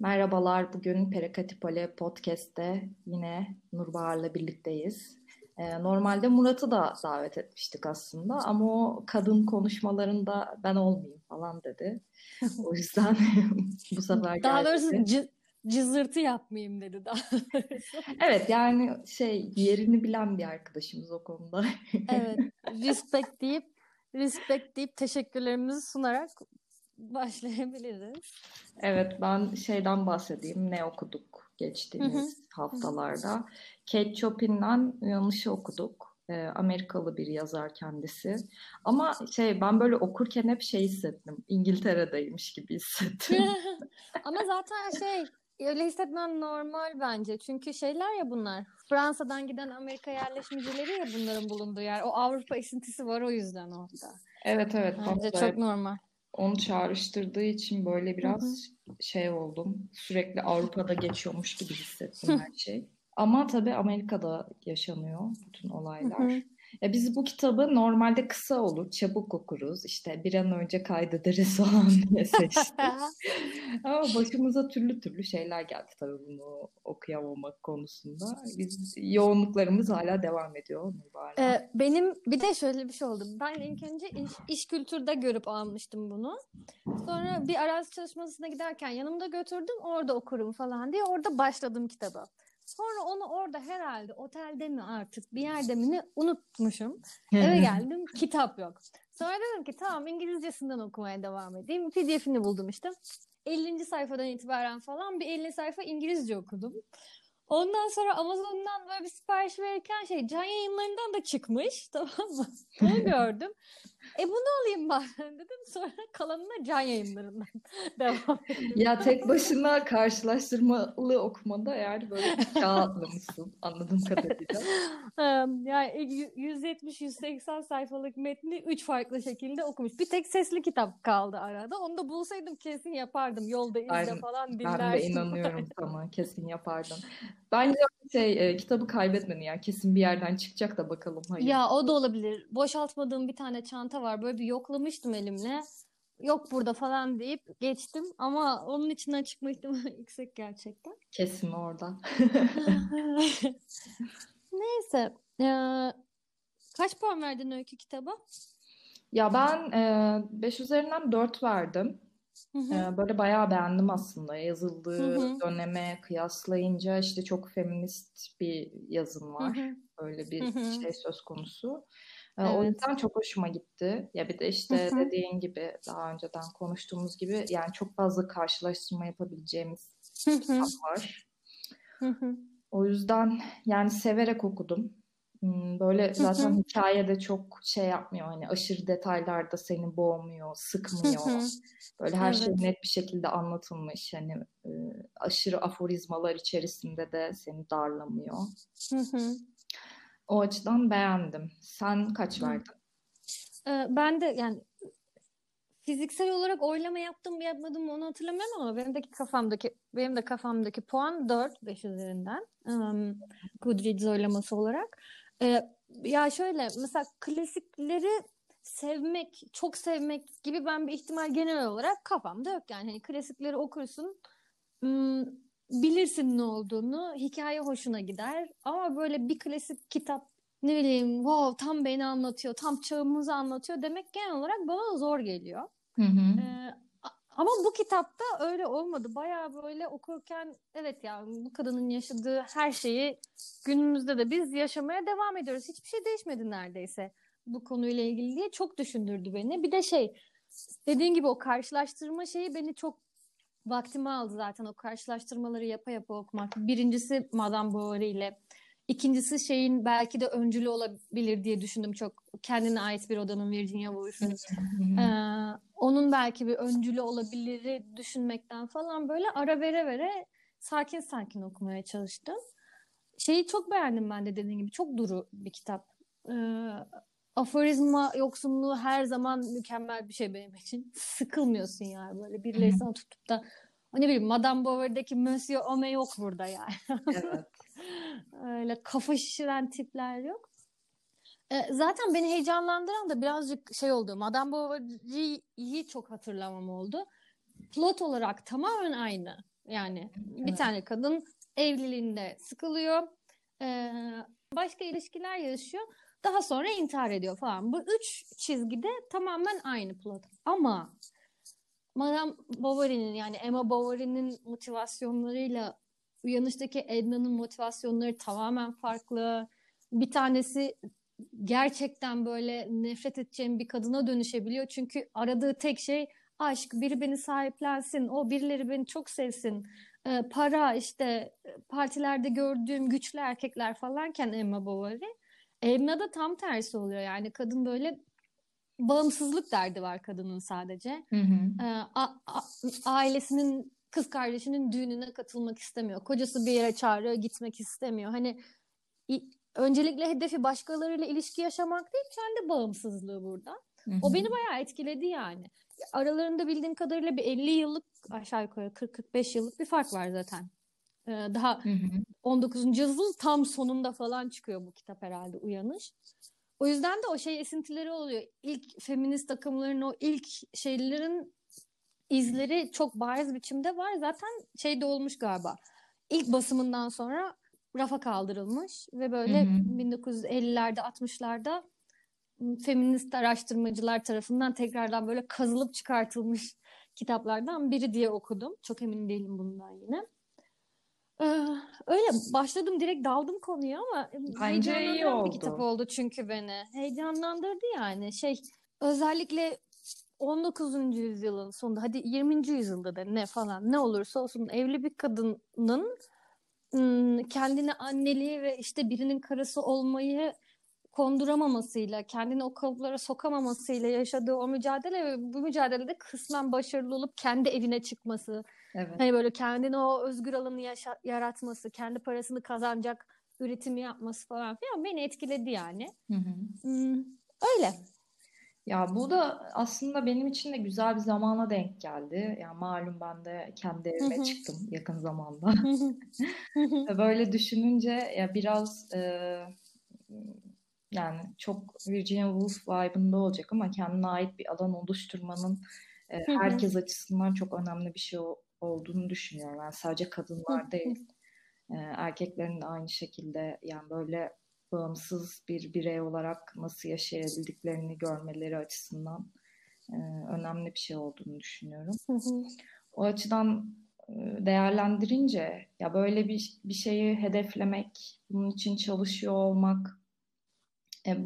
Merhabalar, bugün Perakatipole Podcast'te yine Nurbahar'la birlikteyiz. Ee, normalde Murat'ı da davet etmiştik aslında ama o kadın konuşmalarında ben olmayayım falan dedi. O yüzden bu sefer Daha doğrusu cı- cızırtı yapmayayım dedi daha doğrusu. Evet yani şey yerini bilen bir arkadaşımız o konuda. Evet, respect deyip respect deyip teşekkürlerimizi sunarak başlayabiliriz. Evet ben şeyden bahsedeyim ne okuduk geçtiğimiz haftalarda. Kate Chopin'den Uyanış'ı okuduk. Ee, Amerikalı bir yazar kendisi. Ama şey ben böyle okurken hep şey hissettim. İngiltere'deymiş gibi hissettim. Ama zaten şey öyle hissetmen normal bence. Çünkü şeyler ya bunlar. Fransa'dan giden Amerika yerleşmecileri ya bunların bulunduğu yer. O Avrupa esintisi var o yüzden orada. Evet evet Bence çok normal. Onu çağrıştırdığı için böyle Hı biraz hı. şey oldum. Sürekli Avrupa'da geçiyormuş gibi hissettim her şey. Ama tabii Amerika'da yaşanıyor bütün Hı olaylar. hı. Ya biz bu kitabı normalde kısa olur, çabuk okuruz. İşte bir an önce kaydederiz falan diye seçtik. Ama başımıza türlü türlü şeyler geldi tabii bunu okuyamamak konusunda. Biz yoğunluklarımız hala devam ediyor. Ee, benim bir de şöyle bir şey oldu. Ben ilk önce iş, iş kültürde görüp almıştım bunu. Sonra bir arazi çalışmasına giderken yanımda götürdüm. Orada okurum falan diye. Orada başladım kitaba. Sonra onu orada herhalde otelde mi artık bir yerde mi ne unutmuşum. Eve geldim kitap yok. Sonra dedim ki tamam İngilizcesinden okumaya devam edeyim. PDF'ini buldum işte. 50. sayfadan itibaren falan bir 50 sayfa İngilizce okudum. Ondan sonra Amazon'dan böyle bir sipariş verirken şey can yayınlarından da çıkmış tamam mı? Onu gördüm. E bunu alayım bari dedim. Sonra kalanına can yayınlarından devam ettim. Ya tek başına karşılaştırmalı okumada yani böyle atlamışsın anladığım kadarıyla. Yani 170-180 sayfalık metni 3 farklı şekilde okumuş. Bir tek sesli kitap kaldı arada. Onu da bulsaydım kesin yapardım. Yolda izle Aynen. falan Ben de inanıyorum sana kesin yapardın. Bence şey e, kitabı kaybetmedin ya kesin bir yerden çıkacak da bakalım hayır. Ya o da olabilir. Boşaltmadığım bir tane çanta var. Böyle bir yoklamıştım elimle. Yok burada falan deyip geçtim. Ama onun içinden çıkma ihtimali yüksek gerçekten. Kesin orada. Neyse. Ee, kaç puan verdin öykü kitaba? Ya ben 5 üzerinden 4 verdim. Hı hı. Böyle bayağı beğendim aslında. Hı Yazıldığı hı. döneme kıyaslayınca işte çok feminist bir yazım Hı var. hı. Öyle Hı bir hı. şey söz konusu. E, o Evet. yüzden çok hoşuma gitti. Ya bir de Hı işte hı. dediğin gibi daha önceden konuştuğumuz gibi yani çok fazla karşılaştırma yapabileceğimiz Hı hı. kitap var. Hı hı. O yüzden yani severek okudum. Hmm, Böyle zaten hı. hikayede çok şey yapmıyor hani aşırı detaylarda seni boğmuyor, sıkmıyor. hı. Böyle her şey Evet. net bir şekilde anlatılmış. Hani e, aşırı aforizmalar içerisinde de seni darlamıyor. Hı hı. O açıdan beğendim. Sen kaç Hı. verdin? Ee, ben de yani fiziksel olarak oylama yaptım mı yapmadım mı onu hatırlamıyorum ama benim de kafamdaki benim de kafamdaki puan 4 5 üzerinden. Um, Goodreads oylaması olarak. Ee, ya şöyle mesela klasikleri sevmek, çok sevmek gibi ben bir ihtimal genel olarak kafamda yok yani. Hani klasikleri okursun, hmm, bilirsin ne olduğunu, hikaye hoşuna gider ama böyle bir klasik kitap ne bileyim wow tam beni anlatıyor, tam çağımızı anlatıyor demek genel olarak bana zor geliyor. Hı hı. Ama bu kitapta öyle olmadı. Bayağı böyle okurken evet ya bu kadının yaşadığı her şeyi günümüzde de biz yaşamaya devam ediyoruz. Hiçbir şey değişmedi neredeyse bu konuyla ilgili diye çok düşündürdü beni. Bir de şey dediğin gibi o karşılaştırma şeyi beni çok vaktimi aldı zaten o karşılaştırmaları yapa yapa okumak. Birincisi Madame Bovary ile İkincisi şeyin belki de öncülü olabilir diye düşündüm çok. Kendine ait bir odanın Virginia hı. Ee, onun belki bir öncülü olabiliri düşünmekten falan böyle ara vere vere sakin sakin okumaya çalıştım. Şeyi çok beğendim ben de dediğim gibi. Çok duru bir kitap. Ee, aforizma yoksunluğu her zaman mükemmel bir şey benim için. Sıkılmıyorsun yani böyle. Birileri sana tutup da ne bileyim Madame Bovary'deki Monsieur Homme yok burada yani. Evet. Öyle kafa şişiren tipler yok. E, zaten beni heyecanlandıran da birazcık şey oldu. Madame Bovary'yi çok hatırlamam oldu. Plot olarak tamamen aynı. Yani evet. bir tane kadın evliliğinde sıkılıyor. Ee, başka ilişkiler yaşıyor. Daha sonra intihar ediyor falan. Bu üç çizgide tamamen aynı plot. Ama Madame Bovary'nin yani Emma Bovary'nin motivasyonlarıyla Uyanış'taki Edna'nın motivasyonları tamamen farklı. Bir tanesi gerçekten böyle nefret edeceğim bir kadına dönüşebiliyor. Çünkü aradığı tek şey aşk, biri beni sahiplensin, o birileri beni çok sevsin. Ee, para işte partilerde gördüğüm güçlü erkekler falanken Emma Bovary. Emma da tam tersi oluyor. Yani kadın böyle bağımsızlık derdi var kadının sadece. Hı hı. Ee, a- a- ailesinin kız kardeşinin düğününe katılmak istemiyor. Kocası bir yere çağırıyor, gitmek istemiyor. Hani öncelikle hedefi başkalarıyla ilişki yaşamak değil, kendi bağımsızlığı burada. O beni bayağı etkiledi yani. Aralarında bildiğim kadarıyla bir 50 yıllık aşağı yukarı 40-45 yıllık bir fark var zaten. Ee, daha hı hı. 19. yüzyıl tam sonunda falan çıkıyor bu kitap herhalde Uyanış. O yüzden de o şey esintileri oluyor. İlk feminist takımların o ilk şeylerin izleri çok bariz biçimde var. Zaten şey de olmuş galiba. İlk basımından sonra rafa kaldırılmış ve böyle hı hı. 1950'lerde 60'larda feminist araştırmacılar tarafından tekrardan böyle kazılıp çıkartılmış kitaplardan biri diye okudum. Çok emin değilim bundan yine. Ee, öyle başladım direkt daldım konuya ama Bence iyi oldu. bir kitap oldu çünkü beni. Heyecanlandırdı yani. Şey özellikle 19. yüzyılın sonunda hadi 20. yüzyılda da ne falan ne olursa olsun evli bir kadının kendine anneliği ve işte birinin karısı olmayı konduramamasıyla, kendini o kalıplara sokamamasıyla yaşadığı o mücadele ve bu mücadelede kısmen başarılı olup kendi evine çıkması. Evet. Hani böyle kendini o özgür alanı yaşa- yaratması, kendi parasını kazanacak üretimi yapması falan filan beni etkiledi yani. Hı hı. Hmm, öyle. Ya bu da aslında benim için de güzel bir zamana denk geldi. Yani malum ben de kendi evime çıktım yakın zamanda. Böyle düşününce ya biraz e, yani çok Virginia Woolf vibe'ında olacak ama kendine ait bir alan oluşturmanın e, herkes açısından çok önemli bir şey olduğunu düşünüyorum. Yani sadece kadınlar değil, e, erkeklerin de aynı şekilde yani böyle bağımsız bir birey olarak nasıl yaşayabildiklerini görmeleri açısından e, önemli bir şey olduğunu düşünüyorum. O açıdan e, değerlendirince ya böyle bir bir şeyi hedeflemek, bunun için çalışıyor olmak, e,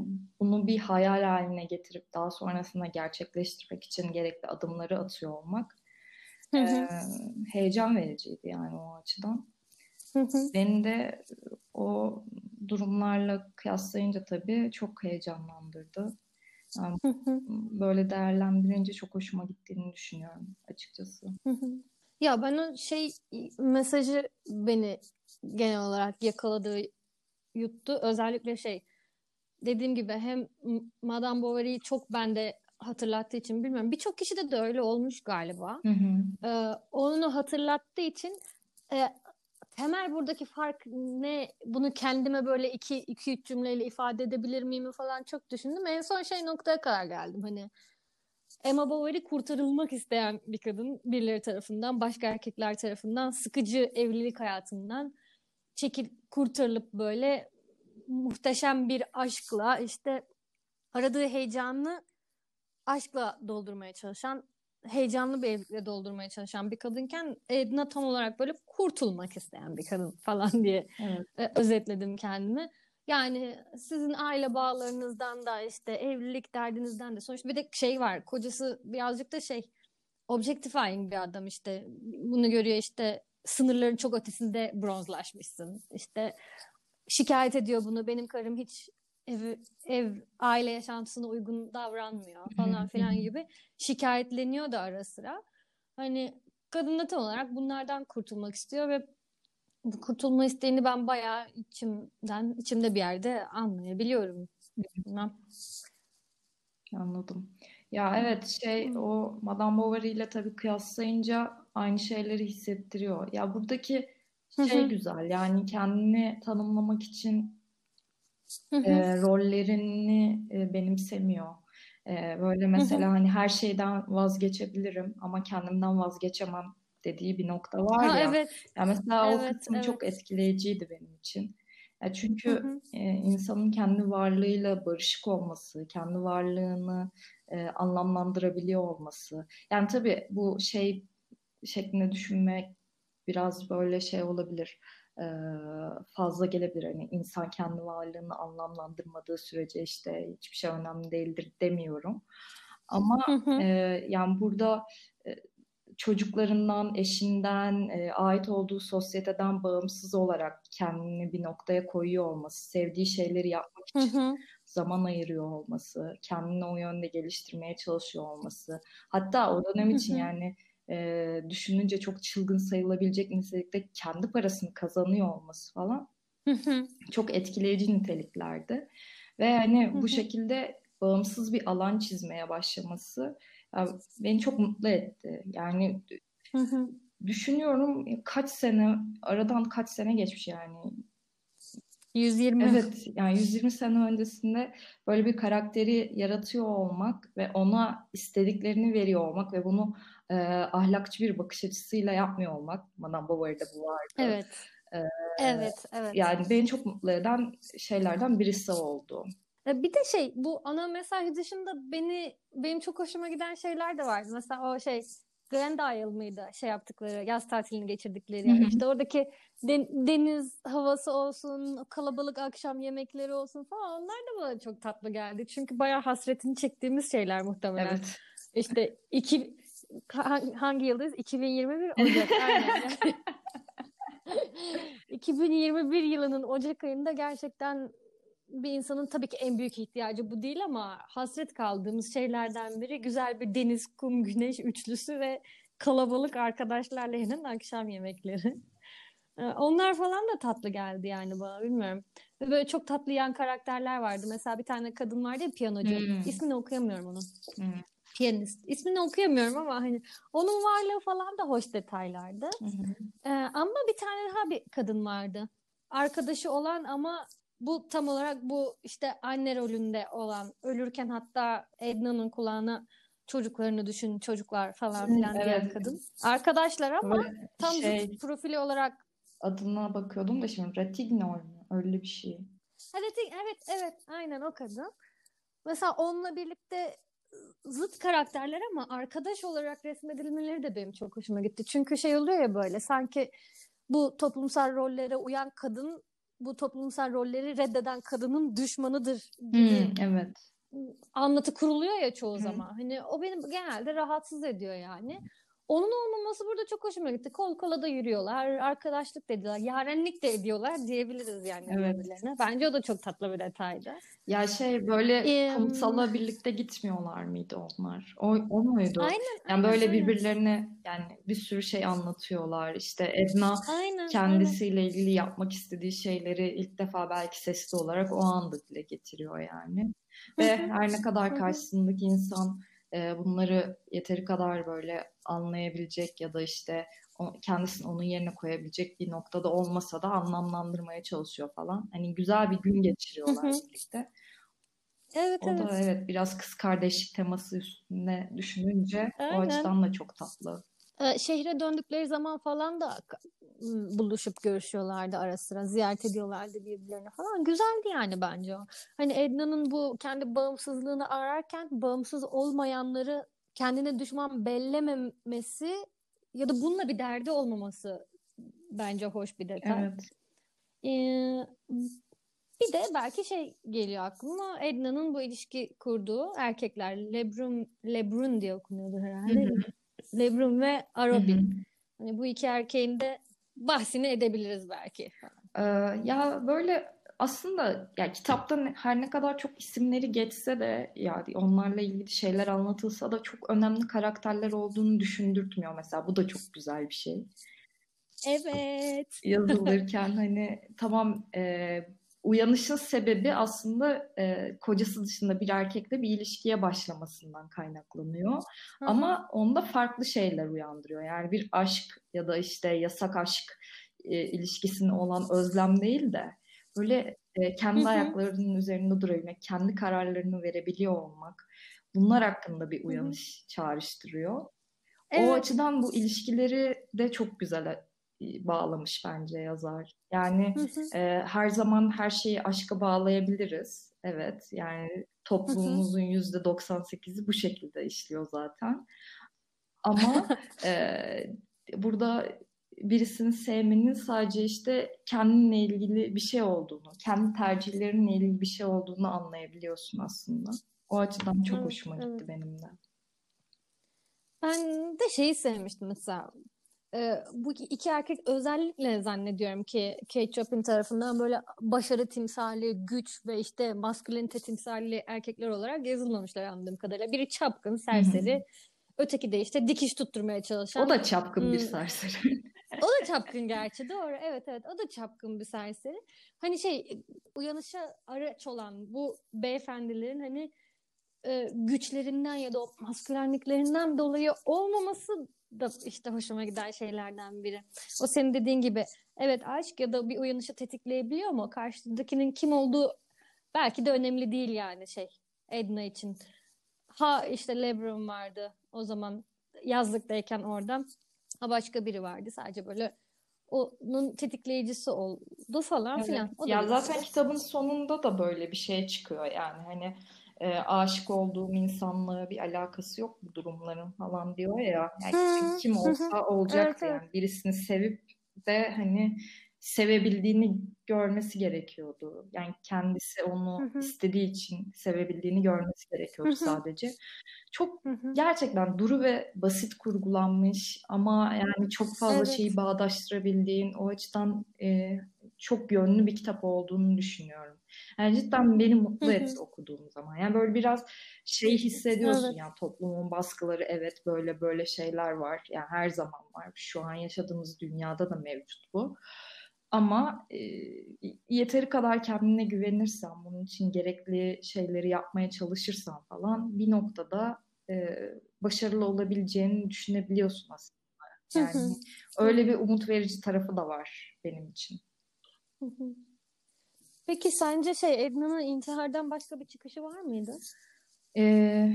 bunu bir hayal haline getirip daha sonrasında gerçekleştirmek için gerekli adımları atıyor olmak e, heyecan vericiydi yani o açıdan. Beni de o durumlarla kıyaslayınca tabii çok heyecanlandırdı. Yani böyle değerlendirince çok hoşuma gittiğini düşünüyorum açıkçası. Ya ben o şey mesajı beni genel olarak yakaladığı yuttu. Özellikle şey dediğim gibi hem Madame Bovary'yi çok bende hatırlattığı için bilmiyorum. Birçok kişi de de öyle olmuş galiba. Hı hı. Ee, onu hatırlattığı için e, temel buradaki fark ne? Bunu kendime böyle iki, iki üç cümleyle ifade edebilir miyim falan çok düşündüm. En son şey noktaya kadar geldim. Hani Emma Bovary kurtarılmak isteyen bir kadın birileri tarafından, başka erkekler tarafından sıkıcı evlilik hayatından çekil kurtarılıp böyle muhteşem bir aşkla işte aradığı heyecanı aşkla doldurmaya çalışan heyecanlı bir evlilikle doldurmaya çalışan bir kadınken Edna tam olarak böyle kurtulmak isteyen bir kadın falan diye evet. E, özetledim kendimi. Yani sizin aile bağlarınızdan da işte evlilik derdinizden de sonuçta bir de şey var kocası birazcık da şey objectifying bir adam işte bunu görüyor işte sınırların çok ötesinde bronzlaşmışsın işte şikayet ediyor bunu benim karım hiç ev, ev aile yaşantısına uygun davranmıyor falan filan gibi şikayetleniyor da ara sıra. Hani kadın da tam olarak bunlardan kurtulmak istiyor ve bu kurtulma isteğini ben bayağı içimden, içimde bir yerde anlayabiliyorum. Bilmem. Anladım. Ya evet şey o Madame Bovary ile tabii kıyaslayınca aynı şeyleri hissettiriyor. Ya buradaki şey güzel yani kendini tanımlamak için e, rollerini e, benimsemiyor. E, böyle mesela hani her şeyden vazgeçebilirim ama kendimden vazgeçemem dediği bir nokta var ha, ya. Evet. Yani mesela evet, o kısım evet. çok etkileyiciydi benim için. Ya çünkü Hı hı. e, insanın kendi varlığıyla barışık olması, kendi varlığını e, anlamlandırabiliyor olması. Yani tabii bu şey şeklinde düşünmek biraz böyle şey olabilir. Fazla gelebilir. Hani insan kendi varlığını anlamlandırmadığı sürece işte hiçbir şey önemli değildir demiyorum. Ama e, yani burada e, çocuklarından, eşinden, e, ait olduğu sosyeteden bağımsız olarak kendini bir noktaya koyuyor olması, sevdiği şeyleri yapmak için hı. zaman ayırıyor olması, kendini o yönde geliştirmeye çalışıyor olması. Hatta o dönem için hı. yani e, düşününce çok çılgın sayılabilecek nitelikte kendi parasını kazanıyor olması falan çok etkileyici niteliklerdi. Ve hani bu şekilde bağımsız bir alan çizmeye başlaması yani beni çok mutlu etti. Yani düşünüyorum kaç sene aradan kaç sene geçmiş yani. 120. Evet yani 120 sene öncesinde böyle bir karakteri yaratıyor olmak ve ona istediklerini veriyor olmak ve bunu e, ahlakçı bir bakış açısıyla yapmıyor olmak. Madame Bovary'de bu vardı. Evet. Ee, Evet, evet. Yani beni çok mutlu eden şeylerden birisi oldu. Bir de şey bu ana mesaj dışında beni benim çok hoşuma giden şeyler de vardı. Mesela o şey Grand Isle mıydı şey yaptıkları yaz tatilini geçirdikleri hı. İşte oradaki den- deniz havası olsun, kalabalık akşam yemekleri olsun falan onlar da bana çok tatlı geldi. Çünkü bayağı hasretini çektiğimiz şeyler muhtemelen. Evet. İşte iki ha- hangi yıldayız? 2021 Ocak. Aynen. Yani. 2021 yılının Ocak ayında gerçekten bir insanın tabii ki en büyük ihtiyacı bu değil ama hasret kaldığımız şeylerden biri güzel bir deniz, kum, güneş üçlüsü ve kalabalık arkadaşlarla yenen akşam yemekleri. Ee, Onlar falan da tatlı geldi yani bana bilmiyorum. Ve böyle çok tatlı yan karakterler vardı. Mesela bir tane kadın vardı ya piyanocu. Hmm. İsmini okuyamıyorum onun. Hmm. Piyanist. İsmini okuyamıyorum ama hani onun varlığı falan da hoş detaylardı. Hı. Ee, ama bir tane daha bir kadın vardı. Arkadaşı olan ama bu tam olarak bu işte anne rolünde olan ölürken hatta Edna'nın kulağına çocuklarını düşün çocuklar falan filan diyen evet. kadın. Arkadaşlar ama Böyle tam şey profili olarak adına bakıyordum da şimdi Ratignol mu? Öyle bir şey. evet evet evet aynen o kadın. Mesela onunla birlikte zıt karakterler ama arkadaş olarak resmedilmeleri de benim çok hoşuma gitti. Çünkü şey oluyor ya böyle sanki bu toplumsal rollere uyan kadın bu toplumsal rolleri reddeden kadının düşmanıdır gibi Hmm, evet. anlatı kuruluyor ya çoğu Hı. zaman. Hani o beni genelde rahatsız ediyor yani. Onun olmaması burada çok hoşuma gitti. Kol kola da yürüyorlar, arkadaşlık da ediyorlar, yarenlik de ediyorlar diyebiliriz yani Evet. birbirlerine. Bence o da çok tatlı bir detaydı. Ya şey böyle Em, kumsala birlikte gitmiyorlar mıydı onlar? O, o muydu? Aynen, Yani aynen, böyle aynen. birbirlerine yani bir sürü şey anlatıyorlar. İşte Edna Aynen, aynen. kendisiyle ilgili yapmak istediği şeyleri ilk defa belki sesli olarak o anda dile getiriyor yani. Ve her ne kadar karşısındaki insan e, bunları yeteri kadar böyle anlayabilecek ya da işte o, kendisini onun yerine koyabilecek bir noktada olmasa da anlamlandırmaya çalışıyor falan. Hani güzel bir gün geçiriyorlar birlikte. Evet, O evet. da evet biraz kız kardeşlik teması üstüne düşününce o Aynen. açıdan da çok tatlı. Şehre döndükleri zaman falan da buluşup görüşüyorlardı ara sıra. Ziyaret ediyorlardı birbirlerine falan. Güzeldi yani bence o. Hani Edna'nın bu kendi bağımsızlığını ararken bağımsız olmayanları kendine düşman bellememesi ya da bununla bir derdi olmaması bence hoş bir detay. Evet. Ee, bir de belki şey geliyor aklıma. Edna'nın bu ilişki kurduğu erkekler Lebrun Lebrun diye okunuyordu herhalde. Hı Lebrun ve hı. Hani bu iki erkeğin de bahsini edebiliriz belki. Ee, ya böyle aslında ya kitapta ne- her ne kadar çok isimleri geçse de yani onlarla ilgili şeyler anlatılsa da çok önemli karakterler olduğunu düşündürtmüyor mesela. Bu da çok güzel bir şey. Evet. Yazılırken hani tamam e, uyanışın sebebi aslında e, kocası dışında bir erkekle bir ilişkiye başlamasından kaynaklanıyor. Hı hı. Ama onda farklı şeyler uyandırıyor. Yani bir aşk ya da işte yasak aşk e, ilişkisine olan özlem değil de böyle e, kendi Hı hı. ayaklarının üzerinde durabilmek, kendi kararlarını verebiliyor olmak bunlar hakkında bir uyanış çağrıştırıyor. Evet. O açıdan bu ilişkileri de çok güzel bağlamış bence yazar. Yani e, her zaman her şeyi aşka bağlayabiliriz. Evet yani toplumumuzun yüzde 98'i bu şekilde işliyor zaten. Ama e, burada birisini sevmenin sadece işte kendinle ilgili bir şey olduğunu, kendi tercihlerinle ilgili bir şey olduğunu anlayabiliyorsun aslında. O açıdan çok evet, hoşuma gitti evet. benim de. Ben de şeyi sevmiştim mesela. Ee, bu iki erkek özellikle zannediyorum ki Kate Chopin tarafından böyle başarı timsali, güç ve işte maskülenite timsali erkekler olarak yazılmamışlar anladığım kadarıyla. Biri çapkın, serseri, öteki de işte dikiş tutturmaya çalışan. O da çapkın hmm. bir serseri. o da çapkın gerçi doğru. Evet evet o da çapkın bir serseri. Hani şey uyanışa araç olan bu beyefendilerin hani e, güçlerinden ya da maskülenliklerinden dolayı olmaması da işte hoşuma giden şeylerden biri. O senin dediğin gibi evet aşk ya da bir uyanışı tetikleyebiliyor ama karşıdakinin kim olduğu belki de önemli değil yani şey Edna için. Ha işte Lebron vardı o zaman yazlıktayken orada. Ha başka biri vardı sadece böyle onun tetikleyicisi oldu falan evet. filan. O ya zaten kitabın sonunda da böyle bir şey çıkıyor yani hani e, aşık olduğum insanla bir alakası yok bu durumların falan diyor ya. Yani kim olsa olacak evet, yani birisini sevip de hani sevebildiğini görmesi gerekiyordu. Yani kendisi onu istediği için sevebildiğini görmesi gerekiyordu sadece. Çok gerçekten duru ve basit kurgulanmış ama yani çok fazla evet. şeyi bağdaştırabildiğin o açıdan e, çok yönlü bir kitap olduğunu düşünüyorum. Yani cidden beni mutlu etti okuduğum zaman. Yani böyle biraz şey hissediyorsun evet. yani toplumun baskıları evet böyle böyle şeyler var. Yani her zaman var. Şu an yaşadığımız dünyada da mevcut bu. Ama e, yeteri kadar kendine güvenirsen, bunun için gerekli şeyleri yapmaya çalışırsan falan bir noktada e, başarılı olabileceğini düşünebiliyorsun aslında. Yani öyle bir umut verici tarafı da var benim için. Peki sence şey Edna'nın intihardan başka bir çıkışı var mıydı? Ee,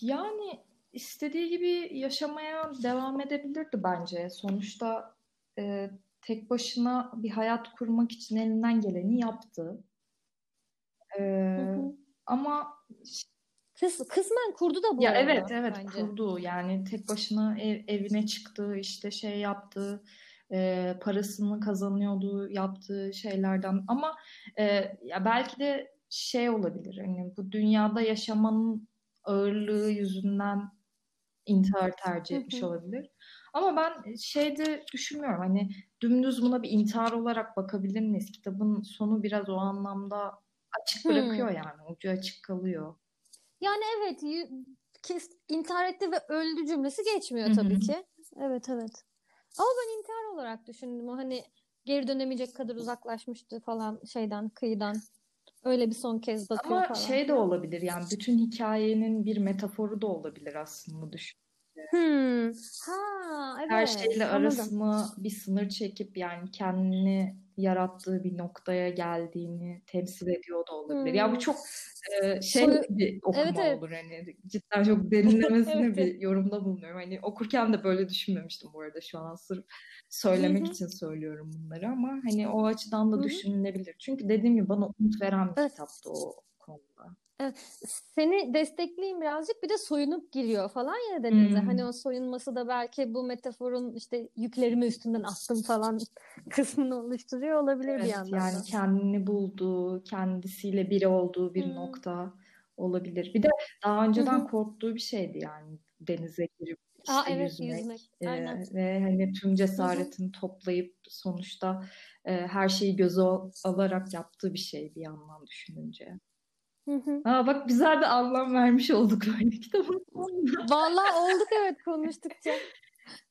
yani istediği gibi yaşamaya devam edebilirdi bence. Sonuçta e, tek başına bir hayat kurmak için elinden geleni yaptı. Ee, hı hı. Ama Kıs, kısmen kurdu da bu ya arada, evet evet bence. kurdu yani tek başına ev, evine çıktı işte şey yaptı e, parasını kazanıyordu yaptığı şeylerden ama e, ya belki de şey olabilir hani bu dünyada yaşamanın ağırlığı yüzünden intihar tercih etmiş olabilir. Ama ben şeyde düşünmüyorum hani dümdüz buna bir intihar olarak bakabilir miyiz? Kitabın sonu biraz o anlamda açık bırakıyor hmm. yani ucu açık kalıyor. Yani evet intihar etti ve öldü cümlesi geçmiyor tabii ki. Evet evet. Ama ben intihar olarak düşündüm. O hani geri dönemeyecek kadar uzaklaşmıştı falan şeyden, kıyıdan. Öyle bir son kez bakıyor Ama falan. şey de olabilir yani bütün hikayenin bir metaforu da olabilir aslında düşün. Hmm. Ha, evet. Her şeyle arasını bir sınır çekip yani kendini yarattığı bir noktaya geldiğini temsil ediyor da olabilir. Hmm. Ya bu çok e, şey Soy... bir okuma evet, evet. olur hani cidden çok derinlemesine evet. bir yorumda bulunuyorum. Hani okurken de böyle düşünmemiştim bu arada şu an sırf söylemek için söylüyorum bunları ama hani o açıdan da Hı-hı. düşünülebilir. Çünkü dediğim gibi bana umut veren bir evet. kitaptı o konuda. Evet, seni destekleyeyim birazcık bir de soyunup giriyor falan ya denize. Hmm. Hani o soyunması da belki bu metaforun işte yüklerimi üstünden attım falan kısmını oluşturuyor olabilir evet, bir yandan. Yani da. kendini bulduğu, kendisiyle biri olduğu bir hmm. nokta olabilir. Bir de daha önceden hmm. korktuğu bir şeydi yani denize girip işte Aa, evet, yüzmek. yüzmek. Aynen. Ee, ve hani tüm cesaretini hmm. toplayıp sonuçta e, her şeyi göze alarak yaptığı bir şey bir yandan düşününce. Hı hı. Aa, bak güzel bir anlam vermiş olduk böyle kitabın Vallahi olduk evet konuştukça.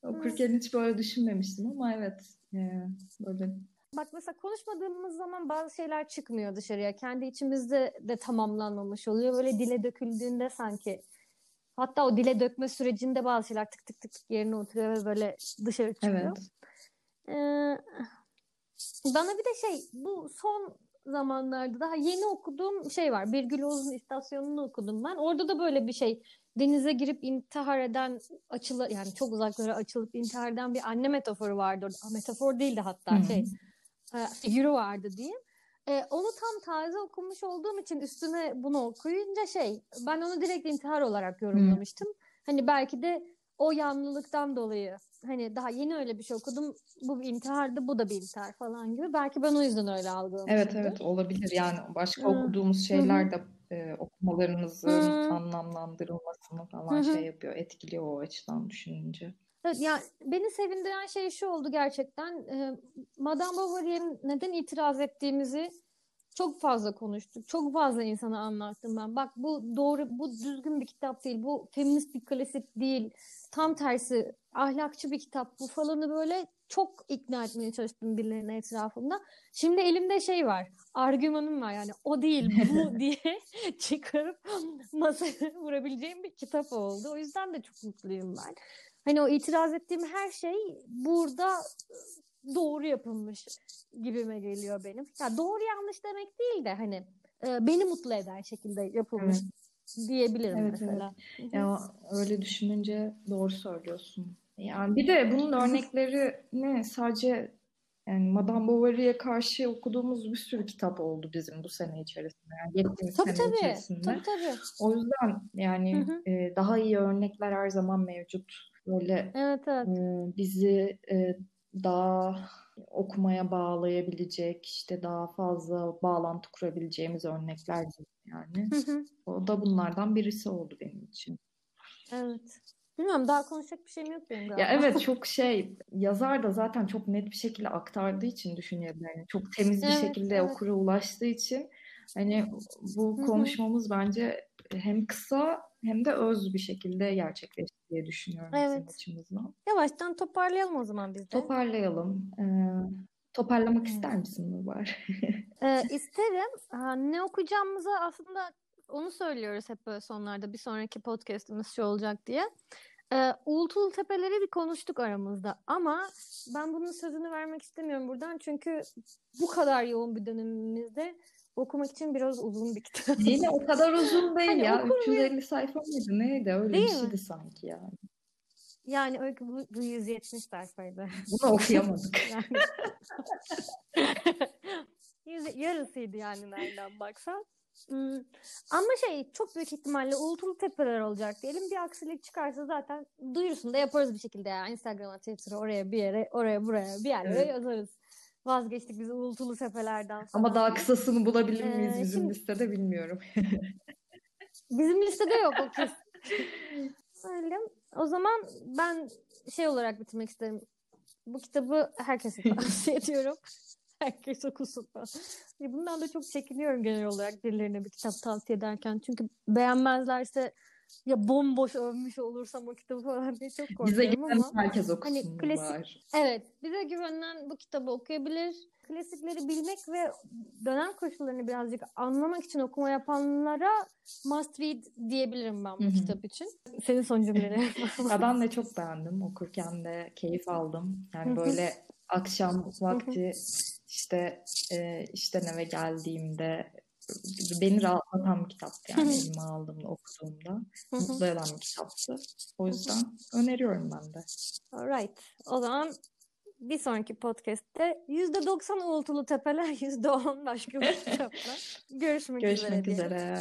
Okurken hiç böyle düşünmemiştim ama evet e, böyle. Bak mesela konuşmadığımız zaman bazı şeyler çıkmıyor dışarıya. Kendi içimizde de tamamlanmamış oluyor. Böyle dile döküldüğünde sanki hatta o dile dökme sürecinde bazı şeyler tık tık tık yerine oturuyor ve böyle dışarı çıkıyor. Evet. Ee, bana bir de şey bu son zamanlarda daha yeni okuduğum şey var. Birgül Oğuz'un istasyonunu okudum ben. Orada da böyle bir şey denize girip intihar eden açılı yani çok uzaklara açılıp intihar eden bir anne metaforu vardı orada. Metafor değildi hatta şey e, figürü vardı diyeyim. E, onu tam taze okumuş olduğum için üstüne bunu okuyunca şey ben onu direkt intihar olarak yorumlamıştım. Hani belki de o yanlılıktan dolayı hani daha yeni öyle bir şey okudum. Bu bir intihardı, bu da bir intihar falan gibi. Belki ben o yüzden öyle algılamıştım. Evet evet olabilir. Yani başka hmm. okuduğumuz şeyler de e, okumalarımızın hmm. anlamlandırılmasını falan hmm. şey yapıyor, etkiliyor o açıdan düşününce. Evet, yani beni sevindiren şey şu oldu gerçekten. E, Madame Bovary'e neden itiraz ettiğimizi çok fazla konuştuk. Çok fazla insana anlattım ben. Bak bu doğru, bu düzgün bir kitap değil. Bu feminist bir klasik değil. Tam tersi ahlakçı bir kitap bu falanı böyle çok ikna etmeye çalıştım birilerinin etrafında. Şimdi elimde şey var. Argümanım var yani o değil bu diye çıkarıp masaya vurabileceğim bir kitap oldu. O yüzden de çok mutluyum ben. Hani o itiraz ettiğim her şey burada doğru yapılmış gibime geliyor benim. Ya doğru yanlış demek değil de hani beni mutlu eden şekilde yapılmış evet. diyebilirim evet, mesela. Evet. Ya öyle düşününce doğru söylüyorsun. Yani bir de bunun örneklerini sadece yani Madame Bovary'e karşı okuduğumuz bir sürü kitap oldu bizim bu sene içerisinde. Yani geçtiğimiz tabii, sene tabii. içerisinde. Tabii tabii. O yüzden yani hı hı. E, daha iyi örnekler her zaman mevcut. Böyle evet, evet. E, bizi e, daha okumaya bağlayabilecek, işte daha fazla bağlantı kurabileceğimiz örnekler yani. Hı hı. O da bunlardan birisi oldu benim için. Evet. Bilmiyorum daha konuşacak bir şeyim yok benim galiba. Ya evet çok şey yazar da zaten çok net bir şekilde aktardığı için düşünüyorum. çok temiz bir evet, şekilde evet. okura ulaştığı için hani bu konuşmamız bence hem kısa hem de öz bir şekilde gerçekleşti diye düşünüyorum evet. açımızdan. Yavaştan toparlayalım o zaman biz de. Toparlayalım. Ee, toparlamak ister misin Nubar? ee, isterim. ne okuyacağımızı aslında onu söylüyoruz hep böyle sonlarda bir sonraki podcastımız şu olacak diye. Ee, Uğultulu Tepeleri bir konuştuk aramızda ama ben bunun sözünü vermek istemiyorum buradan çünkü bu kadar yoğun bir dönemimizde okumak için biraz uzun bir kitap. Yine o kadar uzun değil hani ya. 350 mi? sayfa mıydı neydi öyle değil bir şeydi mi? sanki yani. Yani öykü bu, bu 170 sayfaydı. Bunu okuyamadık. yani, yarısıydı yani nereden baksan. Hmm. Ama şey çok büyük ihtimalle Uğultulu Tepeler olacak diyelim. Bir aksilik çıkarsa zaten duyurusunu da yaparız bir şekilde yani. Instagram'a, Twitter'a, oraya bir yere, oraya buraya bir yerlere evet. yazarız. Vazgeçtik biz Uğultulu Tepeler'den. Ama daha kısasını bulabilir miyiz ee, bizim şimdi... listede bilmiyorum. bizim listede yok o kesin. Öyle. O zaman ben şey olarak bitirmek isterim. Bu kitabı herkese tavsiye ediyorum. Herkes okusun falan. Bundan da çok çekiniyorum genel olarak birilerine bir kitap tavsiye ederken. Çünkü beğenmezlerse ya bomboş övmüş olursam o kitabı falan diye çok korkuyorum bize güvenen ama. herkes okusun hani klasik, var. Evet. Bize güvenen bu kitabı okuyabilir. Klasikleri bilmek ve dönem koşullarını birazcık anlamak için okuma yapanlara must read diyebilirim ben bu Hı-hı. kitap için. Senin son cümleleri. ya ben de çok beğendim. Okurken de keyif aldım. Yani böyle akşam vakti işte e, işten eve geldiğimde beni rahatlatan bir kitaptı yani elime aldığımda okuduğumda. Mutlu eden bir kitaptı. O yüzden öneriyorum ben de. Alright. O zaman bir sonraki podcast'te %90 uğultulu tepeler, %10 başka bir kitapla. Görüşmek, Görüşmek üzere. üzere.